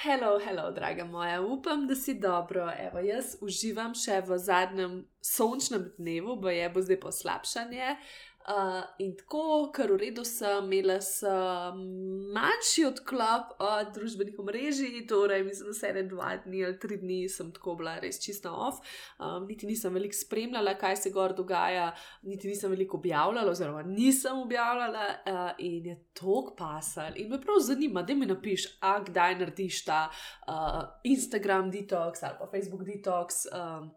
Hello, hello, draga moja, upam, da si dobro. Evo, jaz uživam še v zadnjem sončnem dnevu, bo je bo zdaj poslabšanje. Uh, in tako, kar v redu sem, imela sem manjši odklop od družbenih omrežij, torej mislim, da se ene dva dni ali tri dni sem tako bila res čisto off. Um, niti nisem veliko spremljala, kaj se gor dogaja, niti nisem veliko objavljala, oziroma nisem objavljala uh, in je tok pasal. In me prav zanima, da mi napiš, a kdaj narediš ta uh, Instagram detox ali pa Facebook detox um,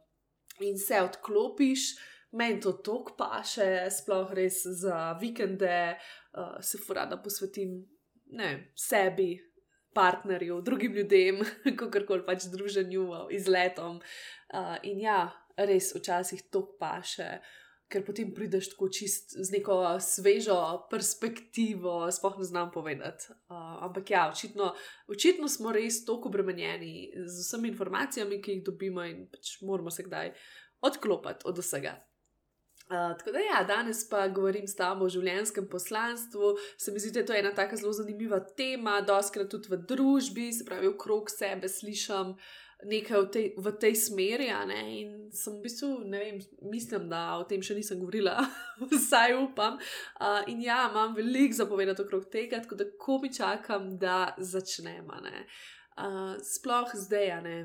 in se odklopiš meni to tok paše, sploh res za vikende, uh, se furada posvetim ne, sebi, partnerju, drugim ljudem, kakorkoli pač druženju, izletom. Uh, in ja, res včasih tok paše. Ker potem prideš tako čist z neko svežo perspektivo, sploh ne znam povedati. Uh, ampak ja, očitno, očitno smo res tako obremenjeni z vsemi informacijami, ki jih dobimo, in pač moramo se kdaj odklopiti od vsega. Uh, tako da, ja, danes pa govorim s tabo o življenjskem poslanstvu. Se mi zdi, da je to ena tako zelo zanimiva tema, doskrat tudi v družbi, se pravi, okrog sebe slišim nekaj v tej, v tej smeri. In sem v bistvu, ne vem, mislim, da o tem še nisem govorila, vsaj upam. Uh, in ja, imam veliko zapovedati okrog tega, tako da ko mi čakam, da začnemo. Uh, sploh zdaj, ne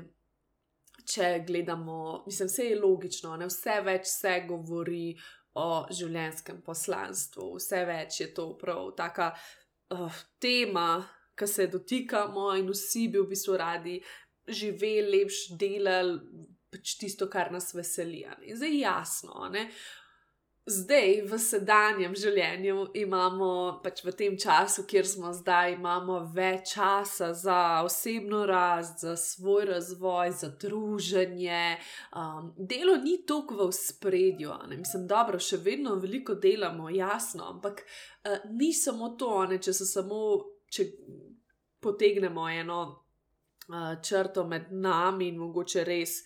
če gledamo, mislim, vse je logično, ne? vse več se govori o življenjskem poslanstvu, vse več je to prav taka uh, tema, ki se dotikamo in vsi bi v bistvu radi živeli, lepš delali, pač tisto, kar nas veseli. In zdaj je jasno, ne? Zdaj, v sedanjem življenju, imamo pač v tem času, kjer smo zdaj, imamo več časa za osebno rast, za svoj razvoj, za druženje. Um, delo ni toliko v spredju, ne mislim, dobro, še vedno veliko delamo, jasno, ampak uh, ni samo to, ne, če se samo, če potegnemo eno uh, črto med nami in mogoče res.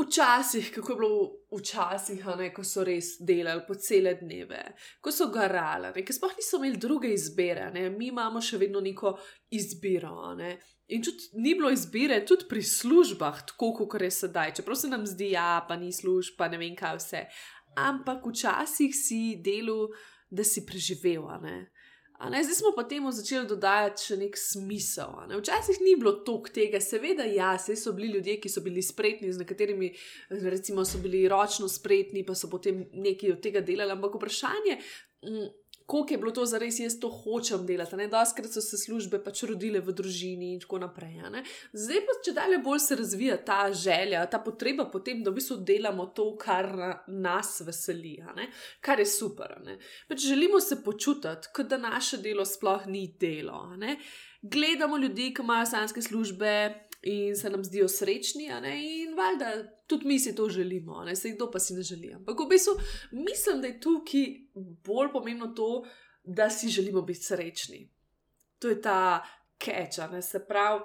Včasih, kako je bilo včasih, ne, ko so res delali po cele dneve, ko so garali, ker sploh niso imeli druge izbire, ne. mi imamo še vedno neko izbiro. Ne. In tudi ni bilo izbire, tudi pri službah, tako kot je sedaj, čeprav se nam zdi, ja, pa ni služb, pa ne vem kaj vse. Ampak včasih si delo, da si preživel. Ne, zdaj smo pa temu začeli dodajati še nek smisel. Ne. Včasih ni bilo toliko tega, seveda, ja, so bili ljudje, ki so bili spretni, z nekaterimi, recimo, so bili ročno spretni, pa so potem nekaj od tega delali. Ampak vprašanje, koliko je bilo to za res, jaz to hočem delati. Doskrat so se službe pač rodile v družini in tako naprej. Zdaj pa, če dalje bolj se razvija ta želja, ta potreba po tem, da v bistvu delamo to, kar nas veseli, kar je super. Pač želimo se počutiti, kot da naše delo sploh ni delo. Gledamo ljudi, ki imajo sanske službe in se nam zdijo srečni, in valjda tudi mi si to želimo, ne se kdo pa si ne želi. Ampak v bistvu mislim, da je tukaj bolj pomembno to, da si želimo biti srečni. To je ta keča, ne se pravi.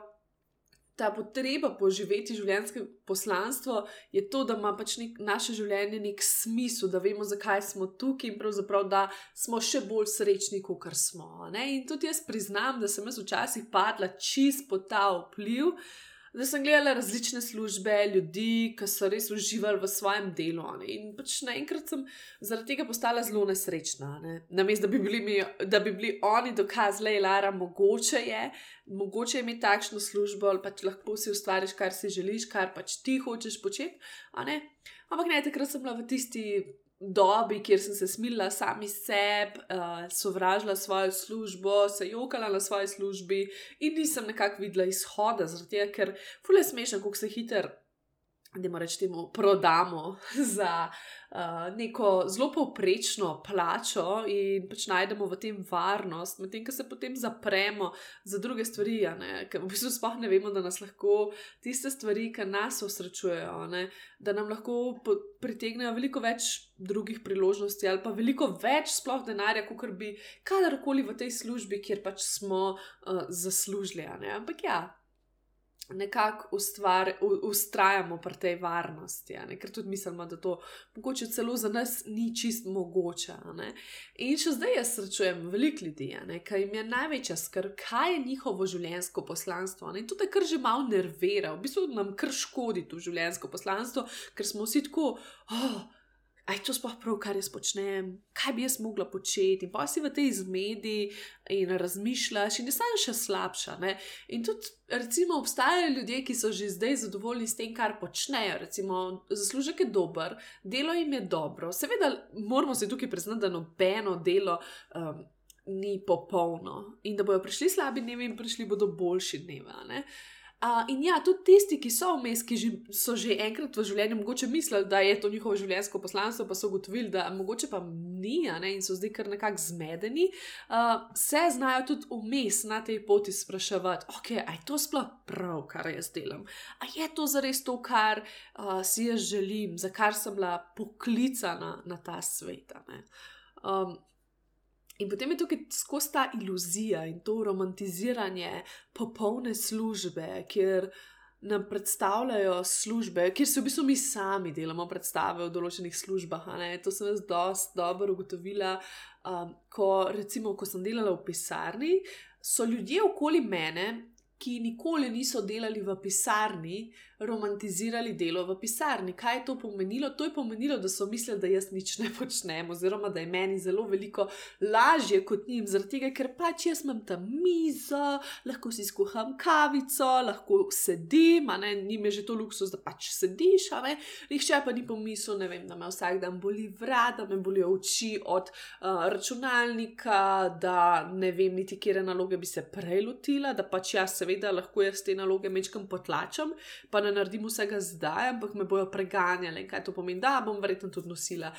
Ta potreba po živeti življenjsko poslanstvo je to, da ima pač nek, naše življenje nek smisel, da vemo, zakaj smo tukaj in pravzaprav, da smo še bolj srečni, kot smo. Ne? In tudi jaz priznam, da sem jaz včasih padla čist pod ta vpliv, uh, da sem gledala različne službe, ljudi, ki so res uživali v svojem delu. Ne? In pač naenkrat sem zaradi tega postala zelo nesrečna. Ne? Namesto da, bi da bi bili oni dokazali, da je mogoče je, mogoče je imeti takšno službo, ali pač lahko si ustvariš, kar si želiš, kar pač ti hočeš početi. Ampak ne, takrat sem bila v tisti dobi, kjer sem se smilila sami sebi, uh, sovražila svojo službo, se jokala na svoji službi in nisem nekako videla izhoda, zato ker fulje smešen, kako se hiter. Da mu rečemo, prodamo za uh, neko zelo povprečno plačo in pač najdemo v tem varnost, medtem ko se potem zapremo za druge stvari, ker v bistvu sploh ne vemo, da nas lahko tiste stvari, ki nas osrečujejo, da nam lahko pritegnejo veliko več drugih priložnosti ali pa veliko več sploh denarja, kot bi kadarkoli v tej službi, kjer pač smo uh, zaslužili. Ampak ja nekako ustrajamo pri tej varnosti, ker tudi mislimo, da to mogoče celo za nas ni čist mogoče. In še zdaj jaz srečujem veliko ljudi, kaj jim je največja skrb, kaj je njihovo življenjsko poslanstvo. Ne? In to je kar že malo nervira, v bistvu nam kar škodi to življenjsko poslanstvo, ker smo vsi tako. Oh, aj to sploh prav, kar jaz počnem, kaj bi jaz mogla početi. In pa si v tej zmedi in razmišljaš, in je še slabša. Ne? In tudi, recimo, obstajajo ljudje, ki so že zdaj zadovoljni s tem, kar počnejo. Recimo, zaslužek je dober, delo jim je dobro. Seveda, moramo se tukaj priznati, da nobeno delo. Um, Ni popolno, in da bodo prišli slabi dnevi, in prišli bodo boljši dnevi. Uh, in ja, tudi tisti, ki so vmes, ki že, so že enkrat v življenju mogoče mislili, da je to njihovo življenjsko poslanstvo, pa so ugotovili, da mogoče pa ni, ne, in so zdaj kar nekako zmedeni, uh, se znajo tudi vmes na tej poti spraševati, ok, aj to sploh prav, kar jaz delam. A je to zares to, kar uh, si jaz želim, za kar sem bila poklicana na ta svet. In potem je tukaj skozi ta iluzija in to romantiziranje popolne službe, kjer nam predstavljajo službe, kjer se v bistvu mi sami delamo predstave o določenih službah. To sem jaz dosti dobro ugotovila, um, ko, recimo, ko sem delala v pisarni, so ljudje okoli mene. Ki nikoli niso delali v pisarni, romantizirali delo v pisarni. Kaj je to pomenilo? To je pomenilo, da so mislili, da jaz nič ne počnem, oziroma da je meni zelo veliko lažje kot njim, zaradi tega, ker pač jaz imam tam mizo, lahko si skuham kavico, lahko sedim, ne, njim je že to luksus, da pač sediš. Nihče pa ni pomislil, ne vem, da me vsak dan boli vrat, da me bolijo oči od uh, računalnika, da ne vem, niti kere naloge bi se prej lotila, da pač jaz seveda lahko jaz te naloge mečkam potlačam ne naredim vsega zdaj, ampak me bojo preganjali kaj to pomeni, da bom verjetno tudi nosila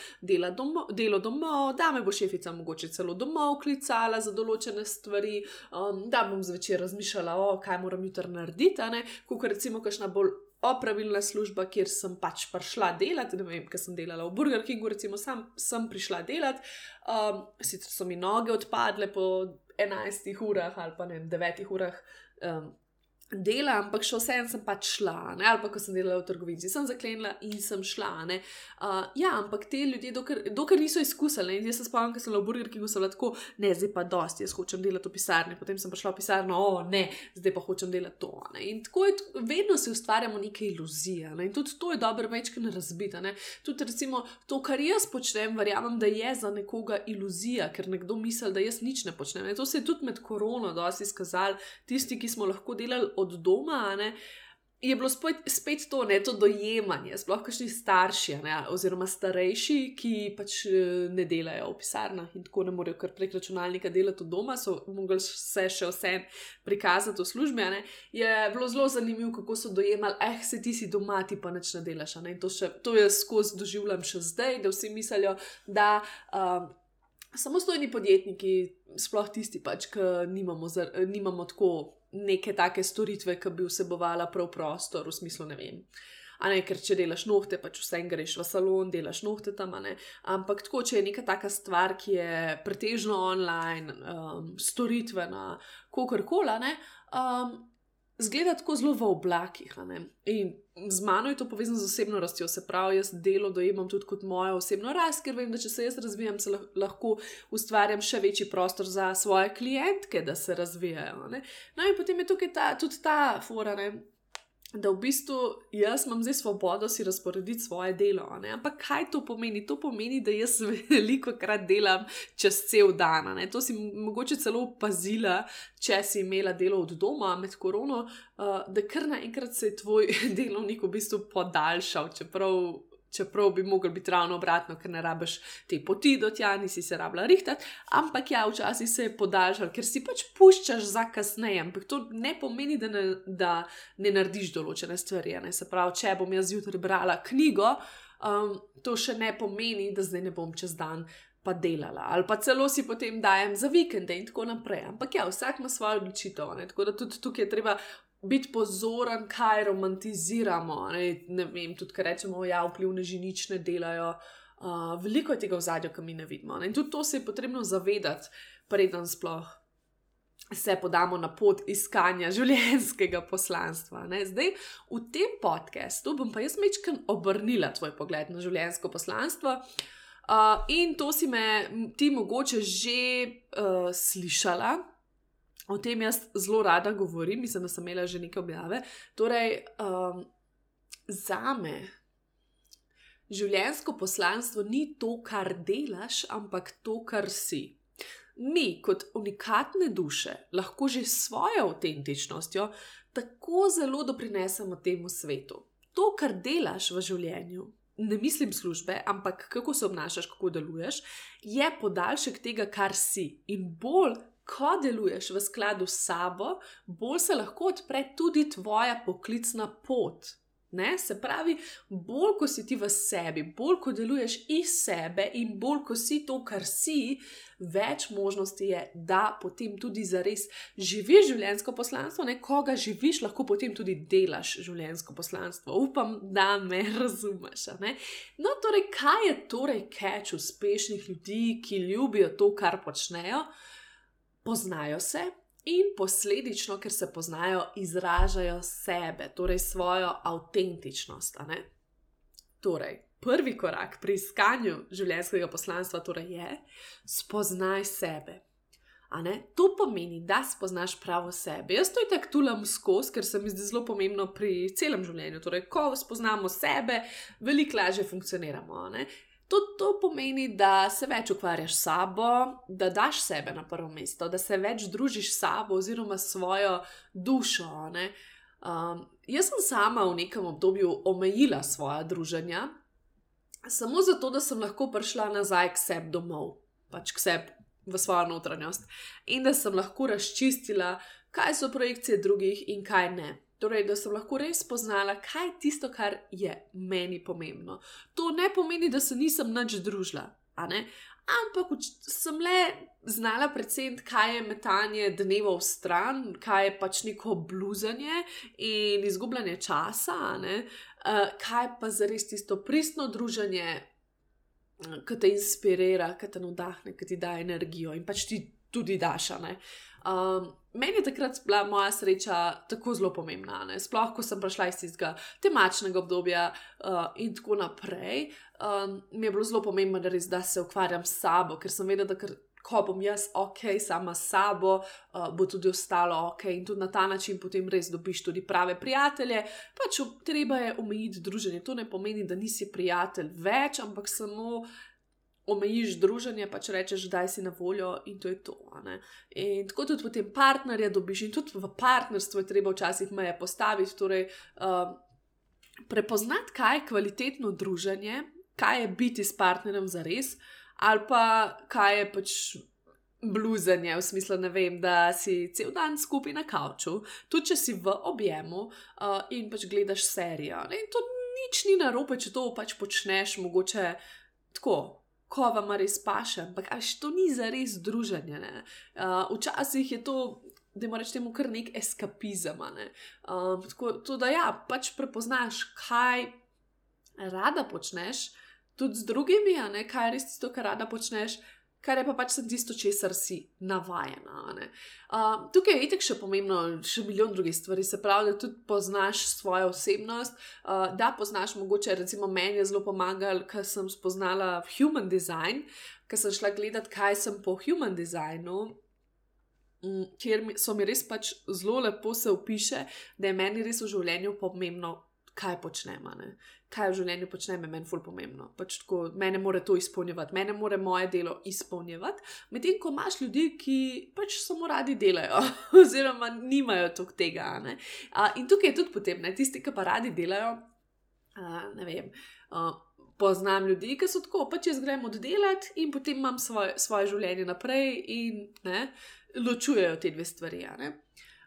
domo, delo domov, da me bo šefica mogoče celo domov klicala za določene stvari, um, da bom zvečer razmišljala, o kaj moram jutri narediti, kot recimo kakšna bolj. Opravilna služba, kjer sem pač prišla delati, ne vem, ker sem delala v Burger Kingu, recimo, sam sem prišla delati, um, sicer so mi noge odpadle po 11 urah ali pa ne 9 urah. Um, dela, ampak še vseeno sem pač šla, ne? ali pa ko sem delala v trgovini, sem zaklenila in sem šla. Uh, ja, ampak te ljudje, dokler, dokler niso izkusili, in jaz se spomnim, ker sem bila v Burger Kingu, sem bila tako, ne, zdaj pa dosti, jaz hočem delati v pisarni, potem sem prišla v pisarno, o ne, zdaj pa hočem delati to. Ne? In tako je, vedno si ustvarjamo neke iluzije ne? in tudi to je dobro večkrat razbita. Tudi recimo to, kar jaz počnem, verjamem, da je za nekoga iluzija, ker nekdo misli, da jaz nič ne počnem. Ne? To se je tudi med korono dosti izkazalo, tisti, ki smo lahko delali od doma, ne, je bilo spet, spet to, ne, to dojemanje, sploh kakšni starši, ne, oziroma starejši, ki pač eh, ne delajo v pisarnah in tako ne morejo kar prek računalnika delati od doma, so mogli se še vse prikazati v službi. Ne, je bilo zelo zanimivo, kako so dojemali, eh, se ti si doma, ti pa neč ne delaš. Ne, in to, še, to jaz skozi doživljam še zdaj, da vsi mislijo, da. Um, Samostojni podjetniki, sploh tisti, pač, ki nimamo, nimamo tako neke take storitve, ki bi vsebovala prav prostor, v smislu ne vem. A ne, ker če delaš nohte, pač vse greš v salon, delaš nohte tam, ne. Ampak tako, če je neka taka stvar, ki je pretežno online, um, storitvena, kakorkoli, ne. Um, zgleda tako zelo v oblakih. In z mano je to povezano z osebno rastjo, se pravi, jaz delo dojemam tudi kot mojo osebno rast, ker vem, da če se jaz razvijam, se lahko ustvarjam še večji prostor za svoje klientke, da se razvijajo. Ne? No, in potem je tukaj ta, tudi ta fora. Ne? Da v bistvu jaz imam zdaj svobodo si razporediti svoje delo. Ne? Ampak kaj to pomeni? To pomeni, da jaz veliko krat delam čez cel dan. Ne? To si mogoče celo opazila, če si imela delo od doma med korono, uh, da kar naenkrat se je tvoj delovnik v bistvu podaljšal, čeprav čeprav bi mogel biti ravno obratno, ker ne rabiš te poti do tja, nisi se rabila rihtati, ampak ja, včasih se je podaljšal, ker si pač puščaš za kasneje. Ampak to ne pomeni, da ne, da ne narediš določene stvari. Ne? Se pravi, če bom jaz zjutraj brala knjigo, um, to še ne pomeni, da zdaj ne bom čez dan. Pa delala, ali pa celo si potem dajem za vikende, in tako naprej. Ampak ja, vsak ima svojo odločitev. Tako da tudi tukaj je treba biti pozoren, kaj romantiziramo. Ne, ne vem, tudi kaj rečemo, ja, vplivne ženič ne delajo. Uh, veliko je tega v zadju, ki mi ne vidimo. Ne. In tudi to se je potrebno zavedati, preden sploh se podamo na pot iskanja življenjskega poslanstva. Ne. Zdaj, v tem podkastu bom pa jaz mečkam obrnila tvoj pogled na življenjsko poslanstvo. Uh, in to si me ti mogoče že uh, slišala, o tem jaz zelo rada govorim, mislim, da sem imela že nekaj objave. Torej, um, za me življenjsko poslanstvo ni to, kar delaš, ampak to, kar si. Mi, kot unikatne duše, lahko že s svojo avtentičnostjo tako zelo doprinesemo temu svetu. To, kar delaš v življenju, ne mislim službe, ampak kako se obnašaš, kako deluješ, je podaljšek tega, kar si. In bolj ko deluješ v skladu s sabo, bolj se lahko odpre tudi tvoja poklicna pot. Ne? Se pravi, bolj ko si ti v sebi, bolj ko deluješ iz sebe in bolj ko si to, kar si, več možnosti je, da potem tudi zares živiš življenjsko poslanstvo, ne koga živiš, lahko potem tudi delaš življenjsko poslanstvo. Upam, da me razumeš. No, torej, kaj je torej catch uspešnih ljudi, ki ljubijo to, kar počnejo? Poznajo se in posledično, ker se poznajo, izražajo sebe, torej svojo avtentičnost. Torej, prvi korak pri iskanju življenjskega poslanstva torej je, spoznaj sebe. To pomeni, da spoznaš pravo sebe. Jaz to tako tulam skozi, ker se mi zdi zelo pomembno pri celem življenju. Torej, ko spoznamo sebe, veliko lažje funkcioniramo. To, to pomeni, da se več ukvarjaš s sabo, da daš sebe na prvo mesto, da se več družiš s sabo oziroma s svojo dušo. Um, jaz sem sama v nekem obdobju omejila svoje druženja, samo zato, da sem lahko prišla nazaj k sebi domov, pač k sebi v svojo notranjost in da sem lahko razčistila, kaj so projekcije drugih in kaj ne. Torej, da sem lahko res spoznala, kaj je tisto, kar je meni pomembno. To ne pomeni, da se nisem nič družila, ampak sem le znala predvsem, kaj je metanje dneva v stran, kaj je pač neko bluzanje in izgubljanje časa, uh, kaj pa za res tisto pristno druženje, ki te inspirira, ki te navdahne, ki ti da energijo in pač ti tudi daš. Um, meni je takrat bila moja sreča tako zelo pomembna, ne? sploh ko sem prišla iz tistega temačnega obdobja uh, in tako naprej. Um, mi je bilo zelo pomembno, da, res, da se ukvarjam s sabo, ker sem vedela, da kar, ko bom jaz ok, sama s sabo, uh, bo tudi ostalo ok in tudi na ta način potem res dobiš tudi prave prijatelje. Pač treba je omejiti druženje. To ne pomeni, da nisi prijatelj več, ampak samo omejiš druženje, pač rečeš, da si na voljo in to je to. In tako tudi potem partnerja dobiš, in tudi v partnerstvu je treba včasih meje postaviti, torej uh, prepoznati, kaj je kvalitetno druženje, kaj je biti s partnerjem za res, ali pa kaj je pač. Bluzanje, v smislu, vem, da si cel dan skupaj na kavču, tudi če si v objemu uh, in pač gledaš serijo. Ne? In to nič ni narobe, če to pač počneš, mogoče tako, ko vam res paše, ampak až to ni za res druženje. Uh, včasih je to, da moraš temu kar nek eskapizem. Ne? Um, tako to, da ja, pač prepoznaš, kaj rada počneš, tudi z drugimi, kaj je res tisto, kar rada počneš kar je pa pač tisto, česar si navajena. Uh, tukaj je itek še pomembno, še milijon drugih stvari, se pravi, da tudi poznaš svojo osebnost, uh, da poznaš mogoče, recimo, meni je zelo pomagal, ker sem spoznala human design, ker sem šla gledati, kaj sem po human designu. Ker so mi res pač zelo lepo se opiše, da je meni res v življenju pomembno, kaj počnemo. Kaj v življenju počnemo, je meni ful pomembno. Pač tako, mene more to izpolnjevati, mene more moje delo izpolnjevati. Medtem ko imaš ljudi, ki pač samo radi delajo, oziroma nimajo tok tega. Uh, in tukaj je tudi potem, ne, tisti, ki pa radi delajo, uh, ne vem. Uh, poznam ljudi, ki so tako, pa če jaz grem oddelati in potem imam svoje, svoje življenje naprej in ne, ločujejo te dve stvari.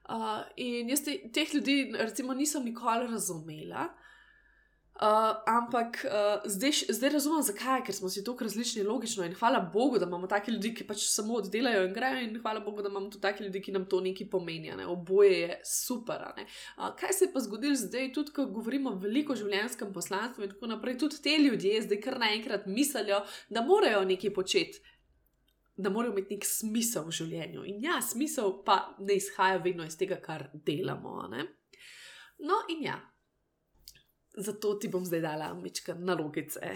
Uh, in jaz te, teh ljudi, recimo, nisem nikoli razumela. Uh, ampak uh, zdaj, zdaj razumem, zakaj, ker smo si tako različni, logično. In hvala Bogu, da imamo take ljudi, ki pač samo oddelajo in grejo, in hvala Bogu, da imamo tudi take ljudi, ki nam to nekaj pomenijo. Ne? Oboje je super. Uh, kaj se je pa zgodilo zdaj, tudi ko govorimo veliko o življenjskem poslanstvu in tako naprej, tudi te ljudje zdaj kar naenkrat mislijo, da morajo nekaj početi. Da morajo imeti nek smisel v življenju. In ja, smisel pa ne izhaja vedno iz tega, kar delamo. Ne? No, in ja, Zato ti bom zdaj dala mečke nalogice.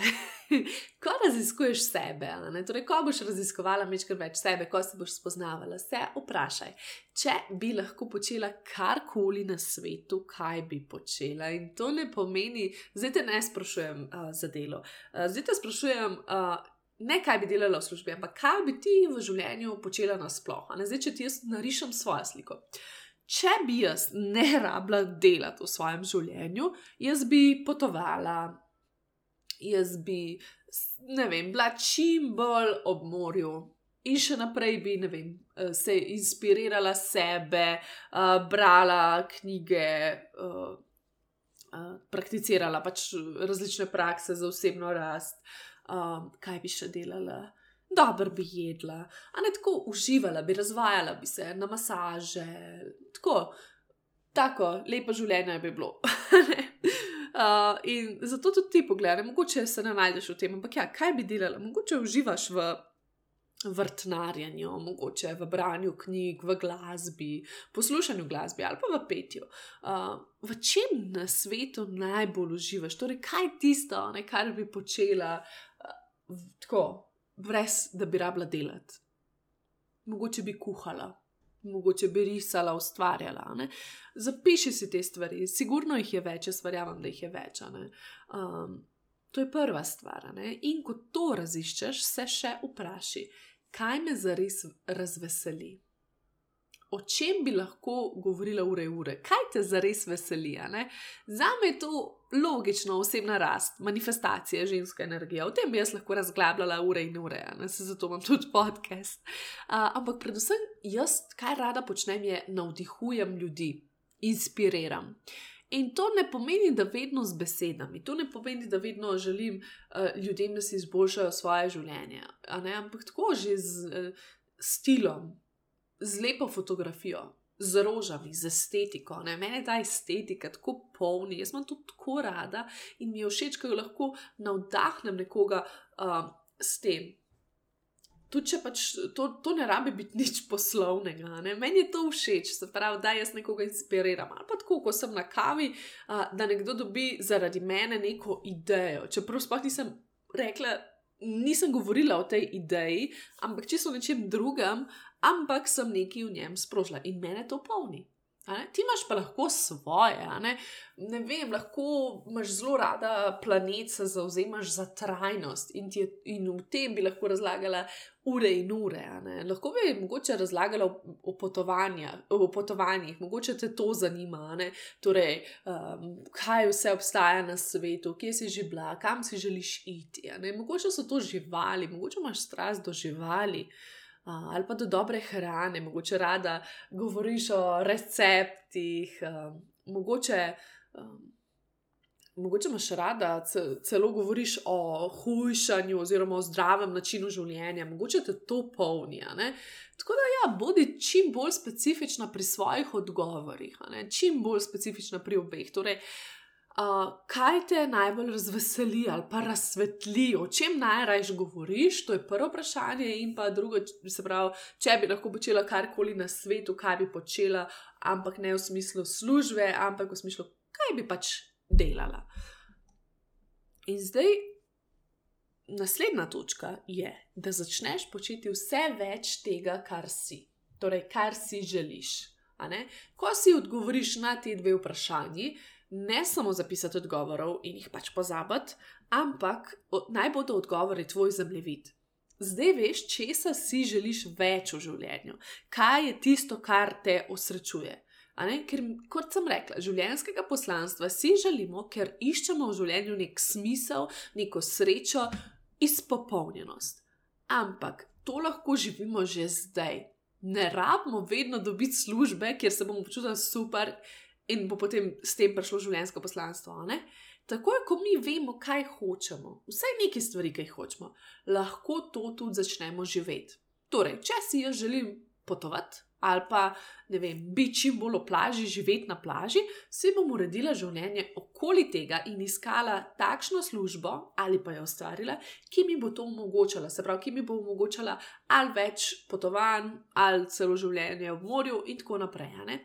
ko raziskuješ sebe, torej, ko boš raziskovala mečke več sebe, ko se boš spoznavala, se vprašaj, če bi lahko počela karkoli na svetu, kaj bi počela. In to ne pomeni, zdaj te ne sprašujem uh, za delo. Uh, zdaj te sprašujem. Uh, Ne, kaj bi delala v službi, ampak kaj bi ti v življenju počela nasplošno. Zdaj, če ti jaz narišem svojo sliko. Uh, če bi jaz ne rabila delati v svojem življenju, jaz bi potovala, jaz bi, ne vem, bila čim bolj ob morju. In še naprej bi vem, eh, se inspirirala sebe, uh, brala knjige, uh, uh, prakticirala pač različne prakse za osebno rast, uh, kaj bi še delala dobro bi jedla, a ne tako uživala, bi razvajala bi se na masaže, tako, tako lepo življenje bi bilo. uh, in zato tudi ti pogledaj, mogoče se ne najdeš v tem, ampak ja, kaj bi delala, mogoče uživaš v. Vrtnarjenju, mogoče v branju knjig, v glasbi, poslušanju glasbe ali pa v petju. Uh, v čem na svetu najbolj uživaš, torej kaj je tisto, ne, kar bi počela uh, tako, brez da bi rabila delati. Mogoče bi kuhala, mogoče bi risala, ustvarjala. Ne? Zapiši si te stvari, sigurno jih je več, jaz verjamem, da jih je več. Um, to je prva stvar. Ne? In ko to raziščeš, se še vpraši, kaj me zares razveseli o čem bi lahko govorila ure in ure, kaj te zares veseli. Za me je to logično, osebna rast, manifestacija ženske energije. O tem bi jaz lahko razglabljala ure in ure, se zato imam tudi podcast. Uh, ampak predvsem jaz, kaj rada počnem, je navdihujem ljudi, inspiriram. In to ne pomeni, da vedno z besedami, to ne pomeni, da vedno želim uh, ljudem, da si izboljšajo svoje življenje, ampak tako že z uh, stilom, z lepo fotografijo, z rožami, z estetiko. Ne? Mene ta estetika tako polni, jaz imam to tako rada in mi je všeč, ko lahko navdahnem nekoga uh, s tem. Tudi če pač to, to ne rabi biti nič poslovnega, ne? meni je to všeč, se pravi, da jaz nekoga inspiriram. Ali pa tako, ko sem na kavi, uh, da nekdo dobi zaradi mene neko idejo. Čeprav sploh nisem rekla, nisem govorila o tej ideji, ampak čisto o nečem drugem, ampak sem nekaj v njem sprožila in mene to polni. Ti imaš pa lahko svoje, ne? ne vem, lahko imaš zelo rada planet, se zauzemaš za trajnost in, je, in v tem bi lahko razlagala ure in ure. Lahko bi mogoče razlagala o, o, o potovanjih, mogoče te to zanima, torej, um, kaj vse obstaja na svetu, kje si že bila, kam si želiš iti. Mogoče so to živali, mogoče imaš strast do živali ali pa do dobre hrane, mogoče rada govoriš o receptih, mogoče. Mogoče imaš rada, celo govoriš o hujšanju, oziroma o zdravem načinu življenja, mogoče te to polni. Tako da, ja, bodi čim bolj specifična pri svojih odgovorih, čim bolj specifična pri obeh. Torej, uh, Uh, kaj te najbolj razveseli ali pa razsvetli, o čem najraje govoriš, to je prvo vprašanje, in pa drugo, se pravi, če bi lahko počela karkoli na svetu, kaj bi počela, ampak ne v smislu službe, ampak v smislu, kaj bi pač delala. In zdaj, naslednja točka je, da začneš početi vse več tega, kar si, torej kar si želiš. Ko si odgovoriš na te dve vprašanji, ne samo zapisati odgovorov in jih pač pozabiti, ampak naj bodo odgovori tvoj zemljevid. Zdaj veš, česa si želiš več v življenju, kaj je tisto, kar te osrečuje. Ker, kot sem rekla, življenjskega poslanstva si želimo, ker iščemo v življenju nek smisel, neko srečo, izpopolnjenost. Ampak to lahko živimo že zdaj. Ne rabimo vedno dobiti službe, kjer se bomo počutili super in bo potem s tem prišlo življenjsko poslanstvo. Takoj, ko mi vemo, kaj hočemo, vsaj neki stvari, ki jih hočemo, lahko to tudi začnemo živeti. Torej, če si jaz želim potovati, ali pa ne vem, biti čim bolj v plaži, živeti na plaži, si bom uredila življenje okoli tega in iskala takšno službo ali pa jo ustvarila, ki mi bo to omogočala, se pravi, ki mi bo omogočala ali več potovanj, ali celo življenje v morju in tako naprej.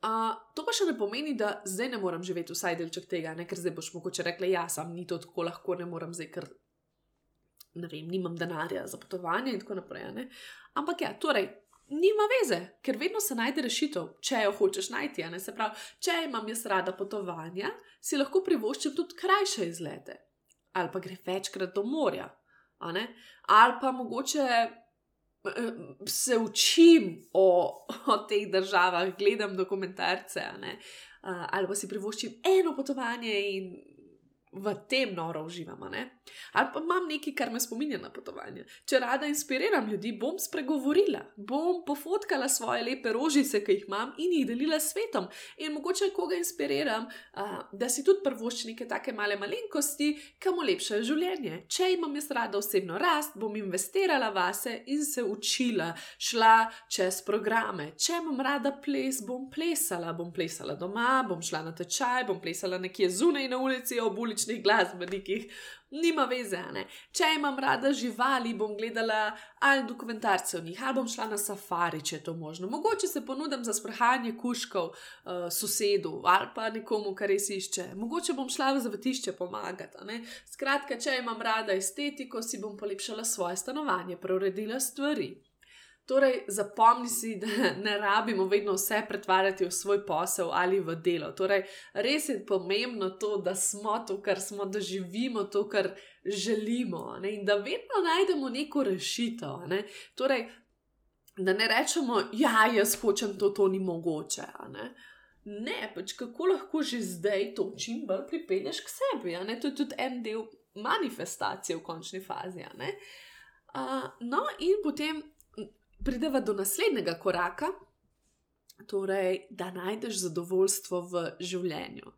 Uh, to pa še ne pomeni, da zdaj ne morem živeti vsaj delček tega, ne? ker zdaj boš mogoče rekla, ja, sam ni to tako lahko, ne morem zdaj, ker ne vem, nimam denarja za potovanje in tako naprej. Ne? Ampak ja, torej, nima veze, ker vedno se najde rešitev, če jo hočeš najti. Se pravi, če imam jaz rada potovanja, si lahko privoščim tudi krajše izlete, ali pa gre večkrat do morja, ali pa mogoče. Se učim o, o teh državah, gledam dokumentarce, ali pa si privoščim eno potovanje in v tem noro uživamo. Ne? Ali pa imam nekaj, kar me spominja na potovanje. Če rada inspiriram ljudi, bom spregovorila, bom pofotkala svoje lepe rožice, ki jih imam in jih delila s svetom. In mogoče koga inspiriram, uh, da si tudi prvošči neke take male malenkosti, kam olepšajo življenje. Če imam jaz rada osebno rast, bom investirala vase in se učila, šla čez programe. Če imam rada ples, bom plesala, bom plesala doma, bom šla na tečaj, bom plesala nekje zunaj na ulici, ob uličnih glasbenikih, nima veze. Ne? Če imam rada živali, bom gledala ali dokumentarce o njih, ali bom šla na safari, če je to možno. Mogoče se ponudim za sprehajanje kuškov uh, sosedu ali pa nekomu, kar res išče. Mogoče bom šla v zavetišče pomagati. Skratka, če imam rada estetiko, si bom polepšala svoje stanovanje, preuredila stvari. Torej, zapomni si, da ne rabimo vedno vse pretvarjati v svoj posel ali v delo. Torej, res je pomembno to, da smo to, kar smo, da živimo to, kar želimo ne? in da vedno najdemo neko rešitev. Ne? Torej, da ne rečemo, ja, jaz hočem to, to ni mogoče. Ne? ne, pač kako lahko že zdaj to čim bolj pripelješ k sebi. To je tudi en del manifestacije v končni fazi. Uh, no, in potem prideva do naslednjega koraka, torej, da najdeš zadovoljstvo v življenju.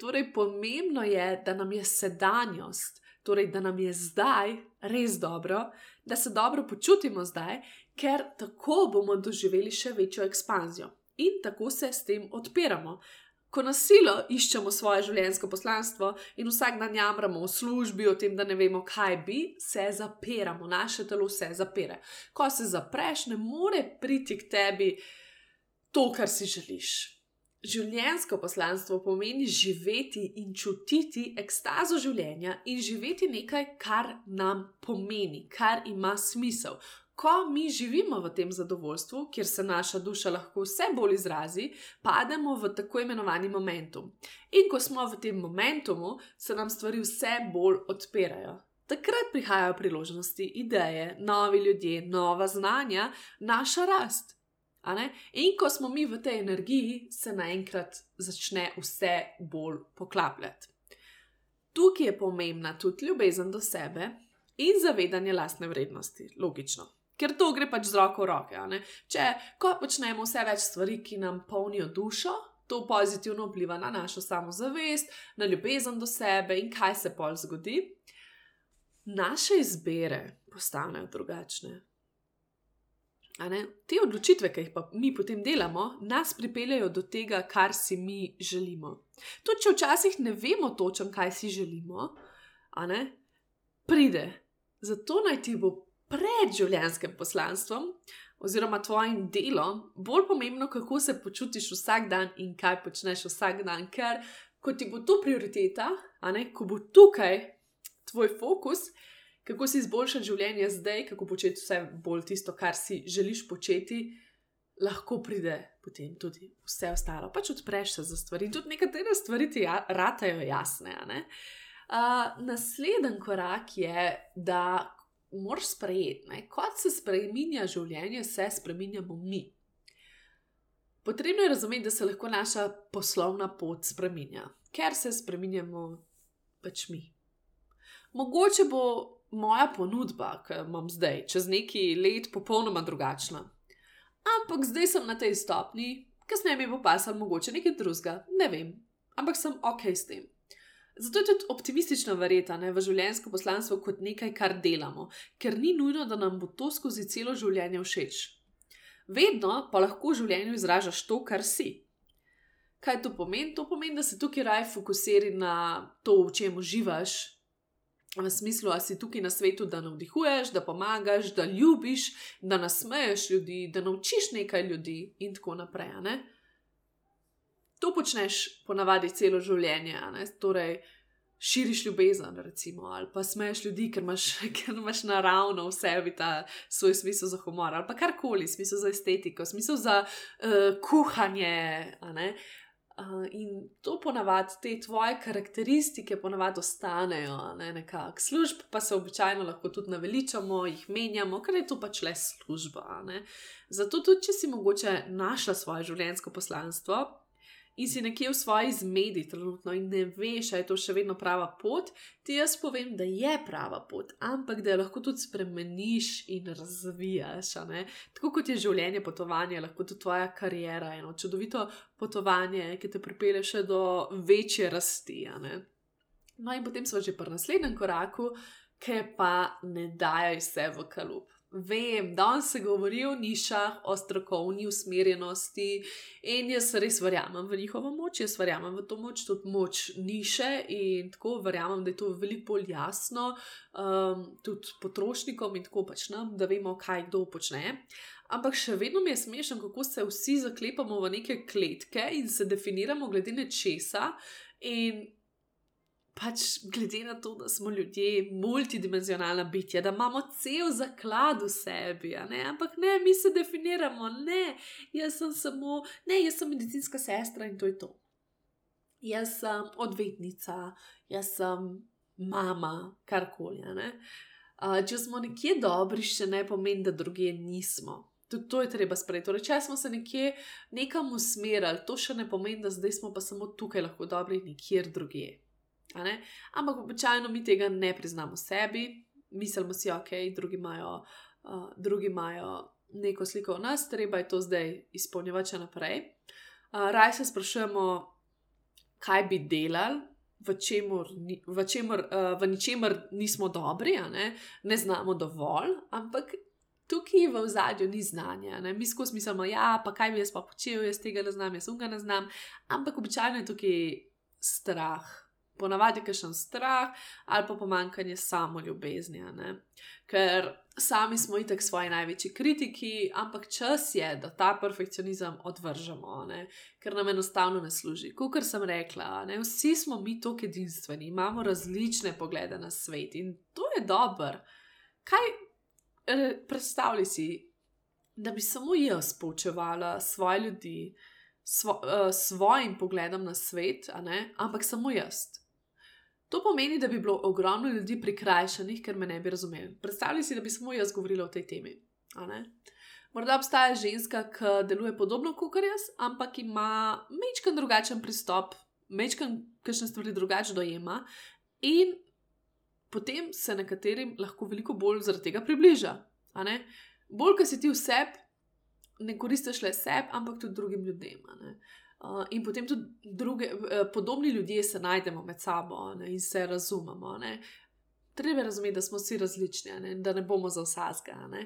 Torej, pomembno je, da nam je sedanjost, torej, da nam je zdaj res dobro, da se dobro počutimo zdaj, ker tako bomo doživeli še večjo ekspanzijo. In tako se s tem odpiramo. Ko nasilo iščemo svoje življenjsko poslanstvo in vsak dan jamramo v službi o tem, da ne vemo, kaj bi, se zapiramo, naše telo se zapira. Ko se zapreš, ne more priti k tebi to, kar si želiš. Življenjsko poslanstvo pomeni živeti in čutiti ekstazo življenja in živeti nekaj, kar nam pomeni, kar ima smisel ko mi živimo v tem zadovoljstvu, kjer se naša duša lahko vse bolj izrazi, pademo v tako imenovani momentum. In ko smo v tem momentumu, se nam stvari vse bolj odpirajo. Takrat prihajajo priložnosti, ideje, novi ljudje, nova znanja, naša rast. In ko smo mi v tej energiji, se naenkrat začne vse bolj poklapljati. Tukaj je pomembna tudi ljubezen do sebe in zavedanje lastne vrednosti, logično ker to gre pač z roko v roke. Če ko počnemo vse več stvari, ki nam polnijo dušo, to pozitivno vpliva na našo samozavest, na ljubezen do sebe in kaj se pol zgodi, naše izbire postanejo drugačne. Te odločitve, ki jih pa mi potem delamo, nas pripeljajo do tega, kar si mi želimo. Tudi če včasih ne vemo točno, kaj si želimo, pride. Zato naj ti bo pred življenjskim poslanstvom oziroma tvojim delom, bolj pomembno, kako se počutiš vsak dan in kaj počneš vsak dan. Ker ko ti bo to prioriteta, ne, ko bo tukaj tvoj fokus, kako si izboljšati življenje zdaj, kako početi vse bolj tisto, kar si želiš početi. Lahko pride potem tudi vse ostalo, pač odpreš se za stvari. Tudi nekatere stvari ti ja, ratajo jasne. Uh, Naslednji korak je, da moraš sprejeti, kot se spremenja življenje, se spremenjamo mi. Potrebno je razumeti, da se lahko naša poslovna pot spremenja, ker se spremenjamo pač mi. Mogoče bo moja ponudba, ki jo imam zdaj, čez nekaj let, popolnoma drugačna. Ampak zdaj sem na tej stopni, kasneje mi bo pasal mogoče nekaj drugega, ne vem, ampak sem ok s tem. Zato je tudi optimistično verjeti v življenjsko poslanstvo kot nekaj, kar delamo, ker ni nujno, da nam bo to skozi celo življenje všeč. Vedno pa lahko v življenju izražaš to, kar si. Kaj to pomeni? To pomeni, da se tukaj raje fokusiraš na to, v čem uživaš. V smislu, da si tukaj na svetu, da navdihuješ, da pomagaš, da ljubiš, da nasmeješ ljudi, da naučiš nekaj ljudi in tako naprej. Ne? To počneš ponavadi celo življenje, torej širiš ljubezen, recimo, ali pa smeješ ljudi, ker imaš, ker imaš naravno v sebi ta svoj smisel za humor, ali pa karkoli, smisel za estetiko, smisel za uh, kuhanje. Uh, in to ponavadi, te tvoje karakteristike, ponavadi ostanejo, ne, nekako. Služb pa se običajno lahko tudi naveličamo, jih menjamo, ker je to pač le služba. Zato tudi, če si mogoče našla svoje življenjsko poslanstvo, in si nekje v svoji zmedi trenutno in ne veš, ali je to še vedno prava pot, ti jaz povem, da je prava pot, ampak da jo lahko tudi spremeniš in razvijaš. Tako kot je življenje potovanje, lahko tudi tvoja karijera eno čudovito potovanje, ki te pripelje še do večje rasti. No, in potem smo že pri naslednjem koraku, ki pa ne dajo vse v kalup. Vem, da se govori o nišah, o strokovni usmerjenosti in jaz res verjamem v njihovo moč, jaz verjamem v to moč, tudi moč niše in tako verjamem, da je to veliko bolj jasno um, tudi potrošnikom in tako pač nam, da vemo, kaj kdo počne. Ampak še vedno mi je smešno, kako se vsi zaklepamo v neke kletke in se definiramo glede nečesa. In pač glede na to, da smo ljudje multidimenzionalna bitja, da imamo cel zaklad v sebi, ne? ampak ne, mi se definiramo, ne, jaz sem samo, ne, jaz sem medicinska sestra in to je to. Jaz sem odvetnica, jaz sem mama, karkoli. Uh, če smo nekje dobri, še ne pomeni, da druge nismo. Tudi to je treba sprejeti. Torej, če smo se nekje nekam usmerili, to še ne pomeni, da zdaj smo pa samo tukaj lahko dobri, nikjer drugje. Ampak običajno mi tega ne priznamo sebi, mislimo si, ok, drugi imajo, uh, drugi imajo neko sliko o nas, treba je to zdaj izpolnjevati še naprej. Uh, Raj se sprašujemo, kaj bi delali. V, čemur, v, čemur, v ničemer nismo dobri, ne? ne znamo dovolj, ampak tukaj v zadju ni znanja. Ne? Mi skozi mislimo, ja, pa kaj bi jaz pa počel, jaz tega ne znam, jaz unga ne znam, ampak običajno je tukaj strah, ponavadi kakšen strah ali pa pomankanje samo ljubezni. Ker sami smo itek svoji največji kritiki, ampak čas je, da ta perfekcionizem odvržemo, ne? ker nam enostavno ne služi. Kot sem rekla, ne? vsi smo mi tako edinstveni, imamo različne poglede na svet in to je dobro. Kaj predstavljaj si, da bi samo jaz poučevala svoje ljudi. Svo, uh, svojim pogledom na svet, ampak samo jaz. To pomeni, da bi bilo ogromno ljudi prikrajšanih, ker me ne bi razumeli. Predstavljaj si, da bi samo jaz govorila o tej temi. Morda obstaja ženska, ki deluje podobno kot jaz, ampak ima mečken drugačen pristop, mečken kakšne stvari drugače dojema in potem se nekaterim lahko veliko bolj zaradi tega približa. Bolj, ker si ti vse, ne koristiš le sebi, ampak tudi drugim ljudem. Uh, in potem tudi druge, uh, podobni ljudje se najdemo med sabo ne, in se razumemo. Ne. Treba razumeti, da smo vsi različni, ne, da ne bomo za vsega. Uh,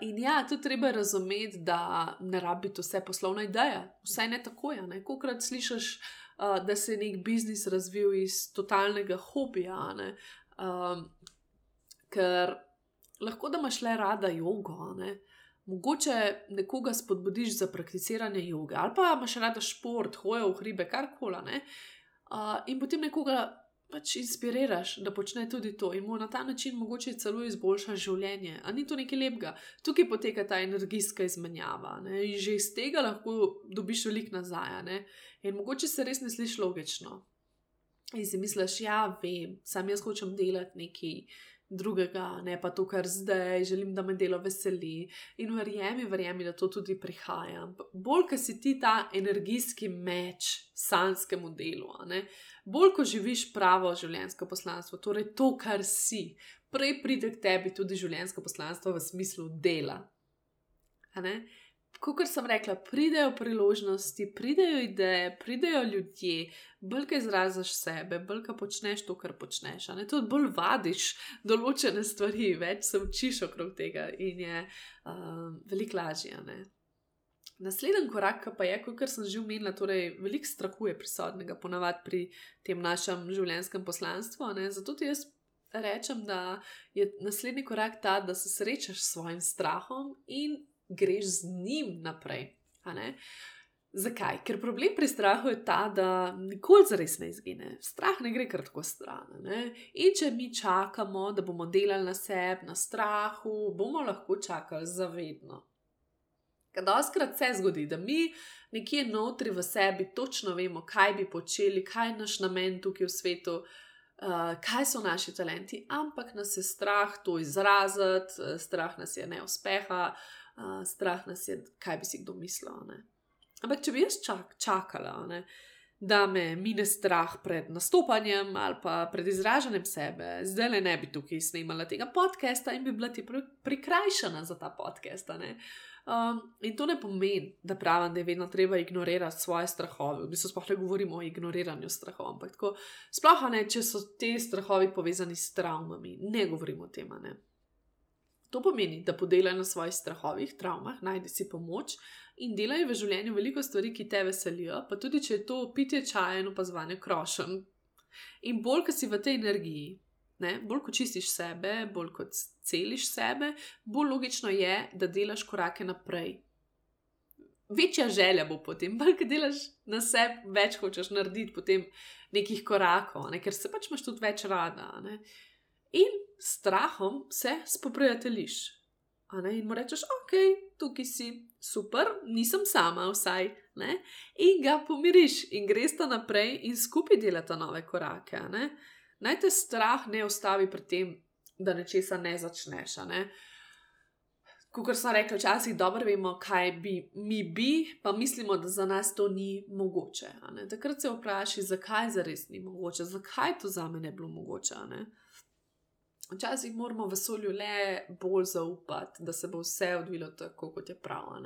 in ja, tudi treba razumeti, da ne rabi to vse poslovna ideja, vse ne tako je. Kolikrat slišiš, uh, da se je nek biznis razvil iz totalnega hobija, uh, ker lahko da imaš le rada jogo. Ne. Mogoče nekoga spodbudiš za prakticiranje joge, ali pa imaš rada šport, hoje v hribe, karkoli. Uh, in potem nekoga pač inspiriraš, da počne tudi to in mu na ta način mogoče celo izboljša življenje. A ni to nekaj lepega? Tukaj poteka ta energijska izmenjava ne? in že iz tega lahko dobiš veliko nazaj. Ne? In mogoče se res ne sliši logično. In si misliš, ja, vem, sam jaz hočem delati nekaj drugega, ne pa to, kar zdaj, želim, da me delo veseli. In verjemi, verjemi, da to tudi prihaja. Bolj, ko si ti ta energijski meč sanskemu delu, bolj, ko živiš pravo življenjsko poslanstvo, torej to, kar si, prej pride k tebi tudi življenjsko poslanstvo v smislu dela kot sem rekla, pridejo priložnosti, pridejo ideje, pridejo ljudje, bolj kaj izraziš sebe, bolj kaj počneš to, kar počneš. Tudi bolj vadiš določene stvari, več se učiš okrog tega in je uh, veliko lažje. Naslednji korak pa je, kot sem že omenila, torej veliko strahu je prisotnega, ponavadi pri tem našem življenjskem poslanstvu. Ne? Zato ti jaz rečem, da je naslednji korak ta, da se srečaš s svojim strahom in greš z njim naprej. Zakaj? Ker problem pri strahu je ta, da nikoli zares ne izgine. Strah ne gre kar tako stran. Ne? In če mi čakamo, da bomo delali na sebi, na strahu, bomo lahko čakali zavedno. Ker doskrat se zgodi, da mi nekje notri v sebi točno vemo, kaj bi počeli, kaj je naš namen tukaj v svetu, uh, kaj so naši talenti, ampak nas je strah to izraziti, strah nas je neuspeha. Uh, uh, strah nas je, kaj bi si kdo mislil. Ne? Ampak če bi jaz čak, čakala, ne, da me mine strah pred nastopanjem ali pa pred izražanjem sebe, zdaj le ne bi tukaj snimala tega podcasta in bi bila ti prikrajšana za ta podcast. Um, in to ne pomeni, da pravim, da je vedno treba ignorirati svoje strahove. V bistvu sploh ne govorimo o ignoriranju strahov, ampak tako, sploh ne, če so te strahovi povezani s travmami, ne govorimo o tem. To pomeni, da podelajo na svojih strahovih, travmah, najdi si pomoč in delajo v življenju veliko stvari, ki te veselijo, pa tudi če je to pitje čaja in opazovanje krošem. In bolj, ko si v tej energiji, ne, bolj ko čistiš sebe, bolj kot celiš sebe, bolj logično je, da delaš korake naprej. Večja želja bo potem, bolj ko delaš na sebi, več hočeš narediti potem nekih korakov, ne, ker se pač imaš tudi več rada. Ne. In strahom se spoprijateljiš. In mu rečeš, ok, tukaj si, super, nisem sama, vsaj. Ne? In ga pomiriš, in greš ta naprej, in skupaj delata nove korake. Naj te strah ne ustavi pri tem, da nečesa ne začneš. Ne? Kot sem rekel, včasih dobro vemo, kaj bi mi bi, pa mislimo, da za nas to ni mogoče. Takrat se vprašaj, zakaj za res ni mogoče, zakaj to za me ne bilo mogoče. Ne? Včasih moramo vesolju le bolj zaupati, da se bo vse odvilo tako, kot je prav.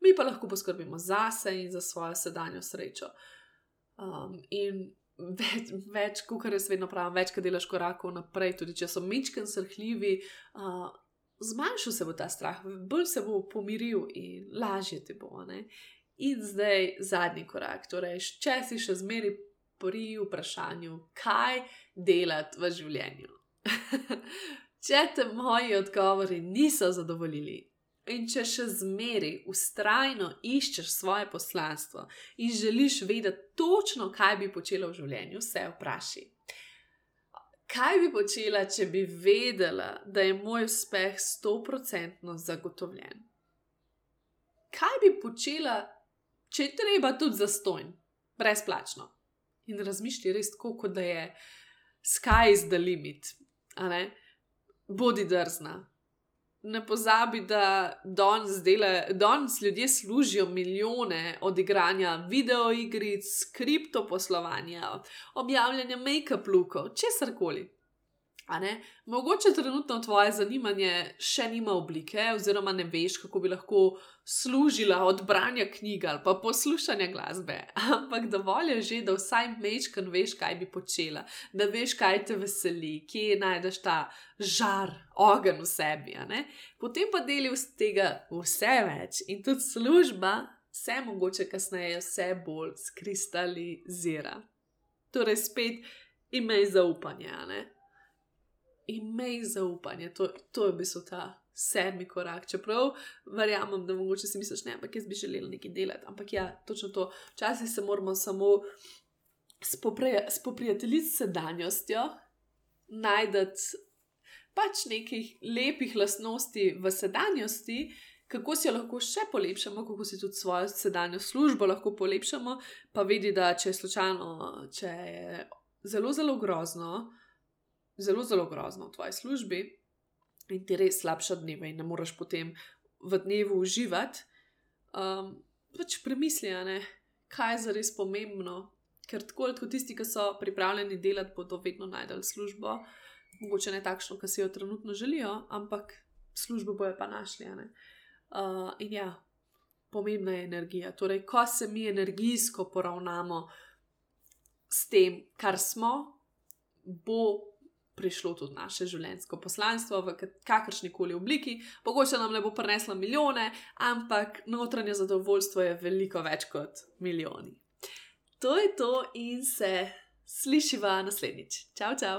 Mi pa lahko poskrbimo zase in za svojo sedanjo srečo. Um, in več, več kot jaz vedno pravim, več, kaj delaš korakov naprej, tudi če so mečken srhljivi, uh, zmanjšal se bo ta strah, bolj se bo pomiril in lažje ti bo. Ne? In zdaj zadnji korak, torej, če si še zmeri pri vprašanju, kaj delati v življenju. če te moji odgovori niso zadovoljili, in če še zmeri ustrajno iščeš svoje poslanstvo in želiš vedeti točno, kaj bi počela v življenju, se vpraši. Kaj bi počela, če bi vedela, da je moj uspeh stoprocentno zagotovljen? Kaj bi počela, če je treba tudi zastojn, brezplačno? In razmišljati res tako, kot da je sky is the limit, bodi drzna. Ne pozabi, da danes ljudje služijo milijone od igranja videoigric, kriptoposlovanja, objavljanja make-up lukov, česar koli. Mogoče trenutno tvoje zanimanje še nima oblike, oziroma ne veš, kako bi lahko služila od branja knjig ali pa poslušanja glasbe, ampak dovolj je že, da vsaj mečkan veš, kaj bi počela, da veš, kaj te veseli, kje najdeš ta žar, ogen v sebi. Potem pa deli iz tega vse več in tudi služba se mogoče kasneje vse bolj skristalizira. Torej, spet imej zaupanje imej zaupanje, to, to je v bistvu ta sedmi korak. Čeprav verjamem, da mogoče si misliš, ne, ampak jaz bi želel nekaj delati. Ampak ja, točno to. Včasih se moramo samo spoprijateljiti s sedanjostjo, najdete pač nekih lepih lastnosti v sedanjosti. Kako si jo lahko še polepšamo, kako si tudi svojo sedanjo službo lahko polepšamo, pa vidi, da če je slučajno, če je zelo, zelo grozno, zelo, zelo grozno v tvoji službi in ti res slabša dneve in ne moreš potem v dnevu uživati, um, pač premisli, ne, kaj je zares pomembno. Ker tako kot tisti, ki so pripravljeni delati, bodo vedno najdel službo, mogoče ne takšno, ki si jo trenutno želijo, ampak službo bojo pa našli. Uh, in ja, pomembna je energija. Torej, ko se mi energijsko poravnamo s tem, kar smo, bo prišlo tudi naše življenjsko poslanstvo v kakršni koli obliki. Mogoče nam ne bo prineslo milijone, ampak notranje zadovoljstvo je veliko več kot milijoni. To je to in se slišiva naslednjič. Čau, čau!